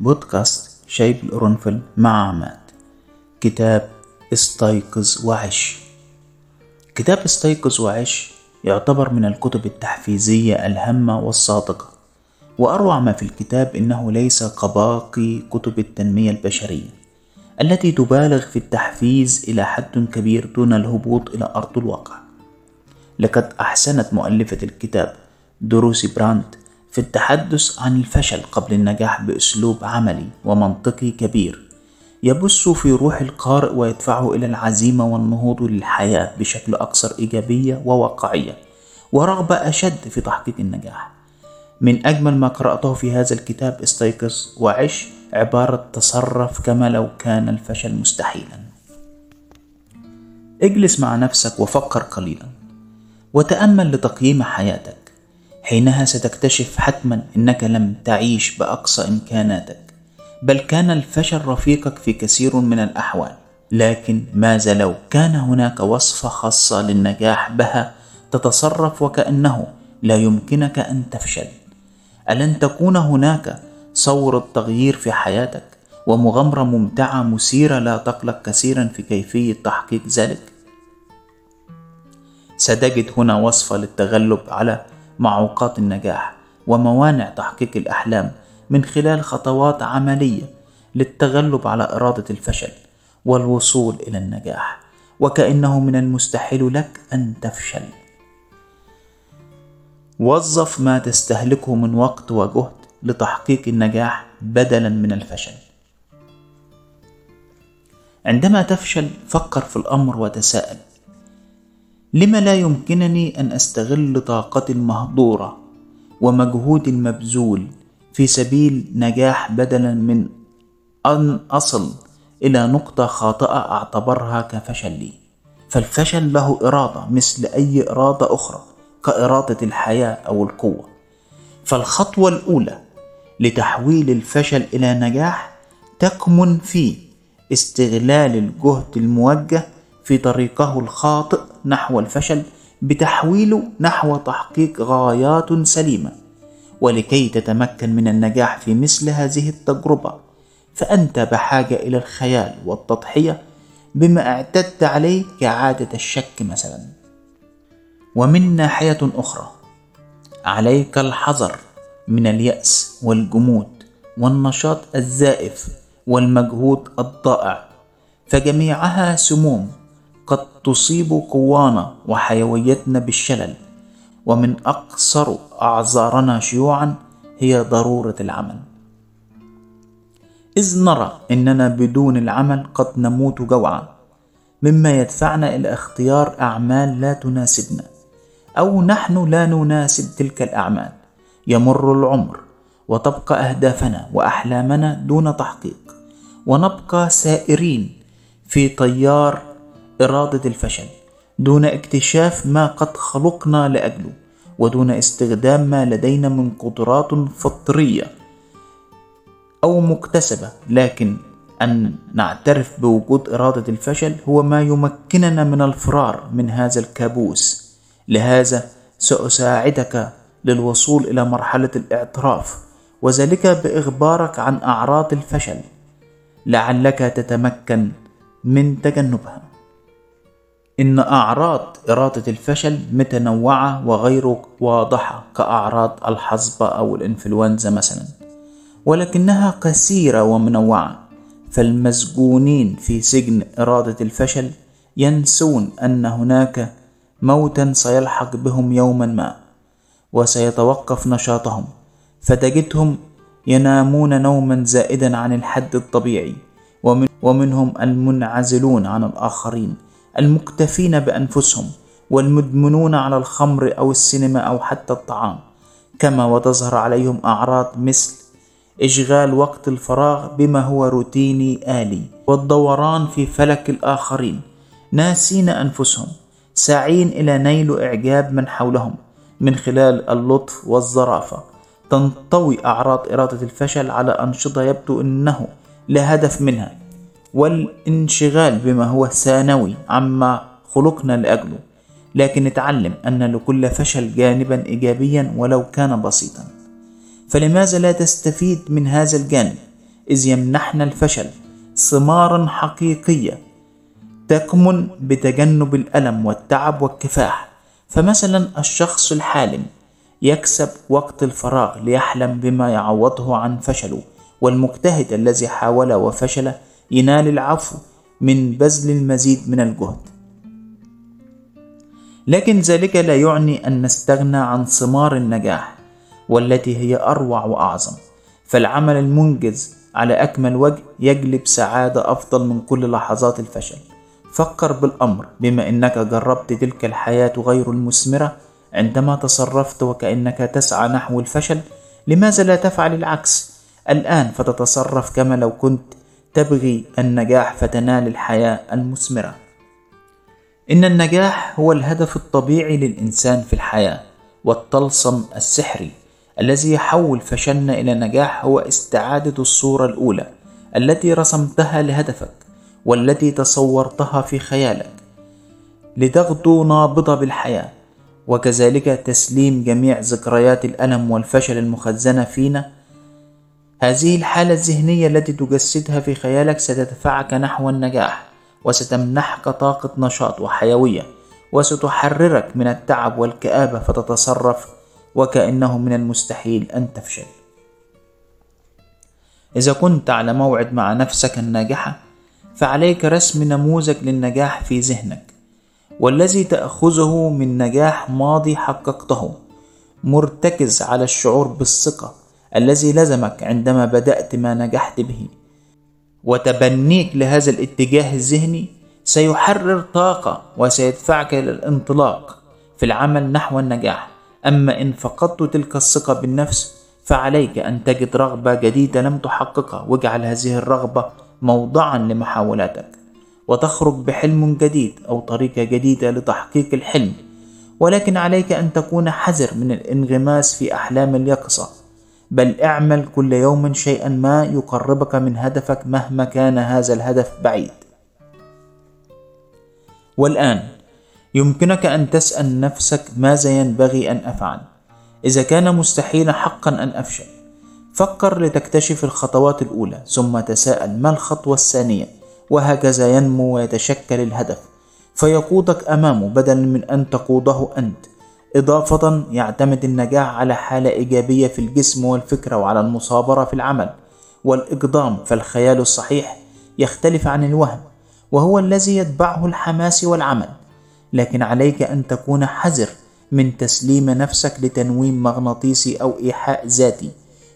بودكاست شاي بالقرنفل مع عماد. كتاب استيقظ وعش. كتاب استيقظ وعش يعتبر من الكتب التحفيزية الهامة والصادقة وأروع ما في الكتاب إنه ليس كباقي كتب التنمية البشرية التي تبالغ في التحفيز إلى حد كبير دون الهبوط إلى أرض الواقع. لقد أحسنت مؤلفة الكتاب دروسي براند في التحدث عن الفشل قبل النجاح بأسلوب عملي ومنطقي كبير. يبث في روح القارئ ويدفعه إلى العزيمة والنهوض للحياة بشكل أكثر إيجابية وواقعية ورغبة أشد في تحقيق النجاح. من أجمل ما قرأته في هذا الكتاب استيقظ وعش عبارة تصرف كما لو كان الفشل مستحيلا. اجلس مع نفسك وفكر قليلا وتأمل لتقييم حياتك. حينها ستكتشف حتما إنك لم تعيش بأقصى إمكاناتك بل كان الفشل رفيقك في كثير من الأحوال. لكن ماذا لو كان هناك وصفة خاصة للنجاح بها تتصرف وكأنه لا يمكنك أن تفشل؟ ألن تكون هناك صور التغيير في حياتك ومغامرة ممتعة مثيرة لا تقلق كثيرا في كيفية تحقيق ذلك؟ ستجد هنا وصفة للتغلب على معوقات النجاح وموانع تحقيق الأحلام من خلال خطوات عملية للتغلب على إرادة الفشل والوصول إلى النجاح وكأنه من المستحيل لك أن تفشل. وظف ما تستهلكه من وقت وجهد لتحقيق النجاح بدلا من الفشل. عندما تفشل فكر في الأمر وتساءل لما لا يمكنني أن أستغل طاقتي المهدوره ومجهودي المبذول في سبيل نجاح بدلا من أن أصل إلى نقطة خاطئة أعتبرها كفشل لي. فالفشل له إرادة مثل أي إرادة أخرى كإرادة الحياة أو القوة. فالخطوة الأولى لتحويل الفشل إلى نجاح تكمن في استغلال الجهد الموجه في طريقه الخاطئ نحو الفشل بتحويله نحو تحقيق غايات سليمة. ولكي تتمكن من النجاح في مثل هذه التجربة فأنت بحاجة إلى الخيال والتضحية بما اعتدت عليه كعادة الشك مثلا. ومن ناحية أخرى عليك الحذر من اليأس والجمود والنشاط الزائف والمجهود الضائع فجميعها سموم تصيب قوانا وحيويتنا بالشلل ومن أقصر أعذارنا شيوعا هي ضرورة العمل. إذ نرى أننا بدون العمل قد نموت جوعا مما يدفعنا إلى اختيار أعمال لا تناسبنا أو نحن لا نناسب تلك الأعمال. يمر العمر وتبقى أهدافنا وأحلامنا دون تحقيق ونبقى سائرين في طيار إرادة الفشل دون اكتشاف ما قد خلقنا لأجله ودون استخدام ما لدينا من قدرات فطرية أو مكتسبة. لكن أن نعترف بوجود إرادة الفشل هو ما يمكننا من الفرار من هذا الكابوس. لهذا سأساعدك للوصول إلى مرحلة الاعتراف وذلك بإخبارك عن أعراض الفشل لعلك تتمكن من تجنبها. إن أعراض إرادة الفشل متنوعة وغير واضحة كأعراض الحصبة أو الإنفلونزا مثلا ولكنها كثيرة ومنوعة. فالمسجونين في سجن إرادة الفشل ينسون أن هناك موتا سيلحق بهم يوما ما وسيتوقف نشاطهم. فتجدهم ينامون نوما زائدا عن الحد الطبيعي ومن ومنهم المنعزلون عن الآخرين. المكتفين بأنفسهم والمدمنون على الخمر أو السينما أو حتى الطعام كما وتظهر عليهم أعراض مثل إشغال وقت الفراغ بما هو روتيني آلي والدوران في فلك الآخرين ناسين أنفسهم ساعين إلى نيل إعجاب من حولهم من خلال اللطف والظرافة تنطوي أعراض إرادة الفشل على أنشطة يبدو أنه لا هدف منها. والانشغال بما هو ثانوي عما خلقنا لأجله لكن نتعلم أن لكل فشل جانبا إيجابيا ولو كان بسيطا. فلماذا لا تستفيد من هذا الجانب؟ إذ يمنحنا الفشل ثمارا حقيقية تكمن بتجنب الألم والتعب والكفاح. فمثلا الشخص الحالم يكسب وقت الفراغ ليحلم بما يعوضه عن فشله والمجتهد الذي حاول وفشل ينال العفو من بذل المزيد من الجهد. لكن ذلك لا يعني أن نستغنى عن ثمار النجاح والتي هي أروع وأعظم. فالعمل المنجز على أكمل وجه يجلب سعادة أفضل من كل لحظات الفشل. فكر بالأمر بما أنك جربت تلك الحياة غير المثمرة عندما تصرفت وكأنك تسعى نحو الفشل لماذا لا تفعل العكس؟ الآن فتتصرف كما لو كنت تبغي النجاح فتنال الحياة المثمرة. إن النجاح هو الهدف الطبيعي للإنسان في الحياة والطلسم السحري الذي يحول فشلنا إلى نجاح هو استعادة الصورة الأولى التي رسمتها لهدفك والتي تصورتها في خيالك لتغدو نابضة بالحياة وكذلك تسليم جميع ذكريات الألم والفشل المخزنة فينا هذه الحالة الذهنية التي تجسدها في خيالك ستدفعك نحو النجاح وستمنحك طاقة نشاط وحيوية وستحررك من التعب والكآبة فتتصرف وكأنه من المستحيل أن تفشل. إذا كنت على موعد مع نفسك الناجحة فعليك رسم نموذج للنجاح في ذهنك والذي تأخذه من نجاح ماضي حققته مرتكز على الشعور بالثقة الذي لزمك عندما بدأت ما نجحت به. وتبنيك لهذا الاتجاه الذهني سيحرر طاقة وسيدفعك إلى الانطلاق في العمل نحو النجاح. أما إن فقدت تلك الثقة بالنفس فعليك أن تجد رغبة جديدة لم تحققها. واجعل هذه الرغبة موضعا لمحاولاتك. وتخرج بحلم جديد أو طريقة جديدة لتحقيق الحلم. ولكن عليك أن تكون حذر من الانغماس في أحلام اليقظة. بل اعمل كل يوم شيئا ما يقربك من هدفك مهما كان هذا الهدف بعيد. والآن يمكنك أن تسأل نفسك ماذا ينبغي أن أفعل. إذا كان مستحيلا حقا أن أفشل فكر لتكتشف الخطوات الأولى ثم تساءل ما الخطوة الثانية؟ وهكذا ينمو ويتشكل الهدف. فيقودك أمامه بدلا من أن تقوده أنت. إضافة يعتمد النجاح على حالة إيجابية في الجسم والفكرة وعلى المصابرة في العمل والإقدام فالخيال الصحيح يختلف عن الوهم وهو الذي يتبعه الحماس والعمل. لكن عليك أن تكون حذر من تسليم نفسك لتنويم مغناطيسي أو إيحاء ذاتي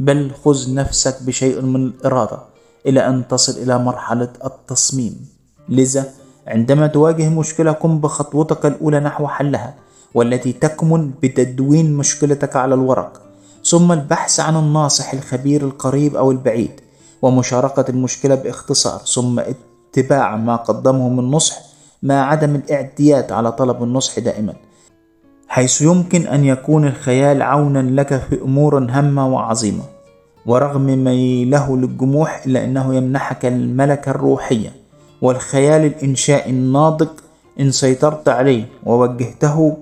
بل خذ نفسك بشيء من الإرادة إلى أن تصل إلى مرحلة التصميم. لذا عندما تواجه مشكلة قم بخطوتك الأولى نحو حلها. والتي تكمن بتدوين مشكلتك على الورق ثم البحث عن الناصح الخبير القريب أو البعيد ومشاركة المشكلة باختصار ثم اتباع ما قدمه من نصح مع عدم الاعتياد على طلب النصح دائما حيث يمكن أن يكون الخيال عونا لك في أمور هامة وعظيمة ورغم ميله للجموح إلا أنه يمنحك الملكة الروحية والخيال الإنشائي الناضج إن سيطرت عليه ووجهته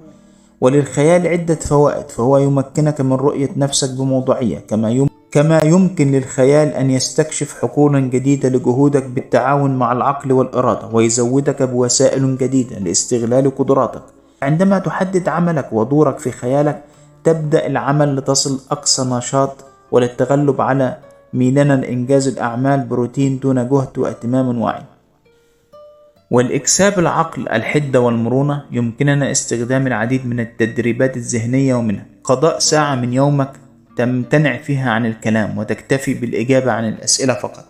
وللخيال عدة فوائد فهو يمكنك من رؤية نفسك بموضوعية كما يمكن كما يمكن للخيال أن يستكشف حقولا جديدة لجهودك بالتعاون مع العقل والإرادة ويزودك بوسائل جديدة لاستغلال قدراتك. عندما تحدد عملك ودورك في خيالك تبدأ العمل لتصل أقصى نشاط وللتغلب على ميلنا لإنجاز الأعمال بروتين دون جهد واهتمام واعي. والإكساب العقل الحدة والمرونة يمكننا استخدام العديد من التدريبات الذهنية ومنها. قضاء ساعة من يومك تمتنع فيها عن الكلام وتكتفي بالإجابة عن الأسئلة فقط.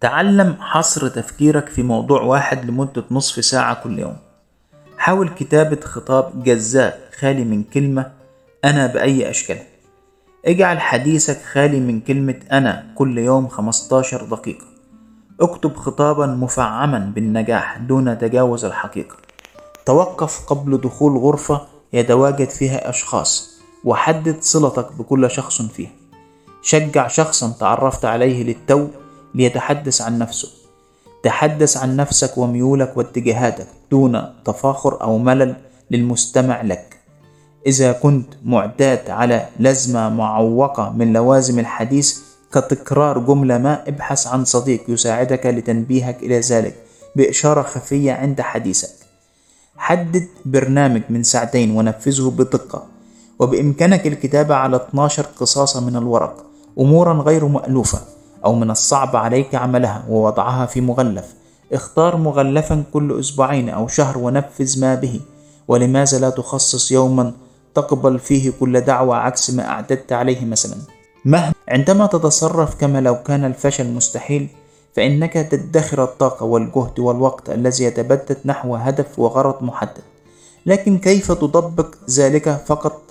تعلم حصر تفكيرك في موضوع واحد لمدة نصف ساعة كل يوم. حاول كتابة خطاب جزاء خالي من كلمة أنا بأي أشكال. اجعل حديثك خالي من كلمة أنا كل يوم 15 دقيقة. اكتب خطابا مفعما بالنجاح دون تجاوز الحقيقة. توقف قبل دخول غرفة يتواجد فيها أشخاص وحدد صلتك بكل شخص فيها. شجع شخصا تعرفت عليه للتو ليتحدث عن نفسه. تحدث عن نفسك وميولك واتجاهاتك دون تفاخر أو ملل للمستمع لك. إذا كنت معتاد على لزمة معوقة من لوازم الحديث كتكرار جملة ما ابحث عن صديق يساعدك لتنبيهك إلى ذلك بإشارة خفية عند حديثك. حدد برنامج من ساعتين ونفذه بدقة وبإمكانك الكتابة على 12 قصاصة من الورق أمورا غير مألوفة أو من الصعب عليك عملها ووضعها في مغلف. اختار مغلفا كل أسبوعين أو شهر ونفذ ما به. ولماذا لا تخصص يوما تقبل فيه كل دعوة عكس ما أعددت عليه مثلا؟ مهما عندما تتصرف كما لو كان الفشل مستحيل فإنك تدخر الطاقة والجهد والوقت الذي يتبدد نحو هدف وغرض محدد. لكن كيف تطبق ذلك فقط؟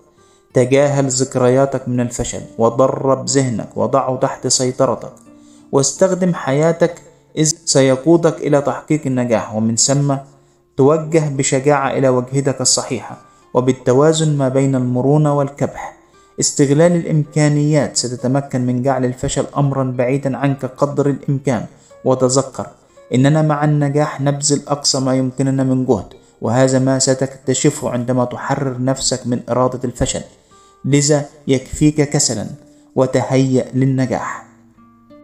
تجاهل ذكرياتك من الفشل ودرب ذهنك وضعه تحت سيطرتك واستخدم حياتك إذ سيقودك إلى تحقيق النجاح. ومن ثم توجه بشجاعة إلى وجهتك الصحيحة وبالتوازن ما بين المرونة والكبح. استغلال الإمكانيات ستتمكن من جعل الفشل أمرا بعيدا عنك قدر الإمكان. وتذكر إننا مع النجاح نبذل أقصى ما يمكننا من جهد وهذا ما ستكتشفه عندما تحرر نفسك من إرادة الفشل. لذا يكفيك كسلا وتهيأ للنجاح.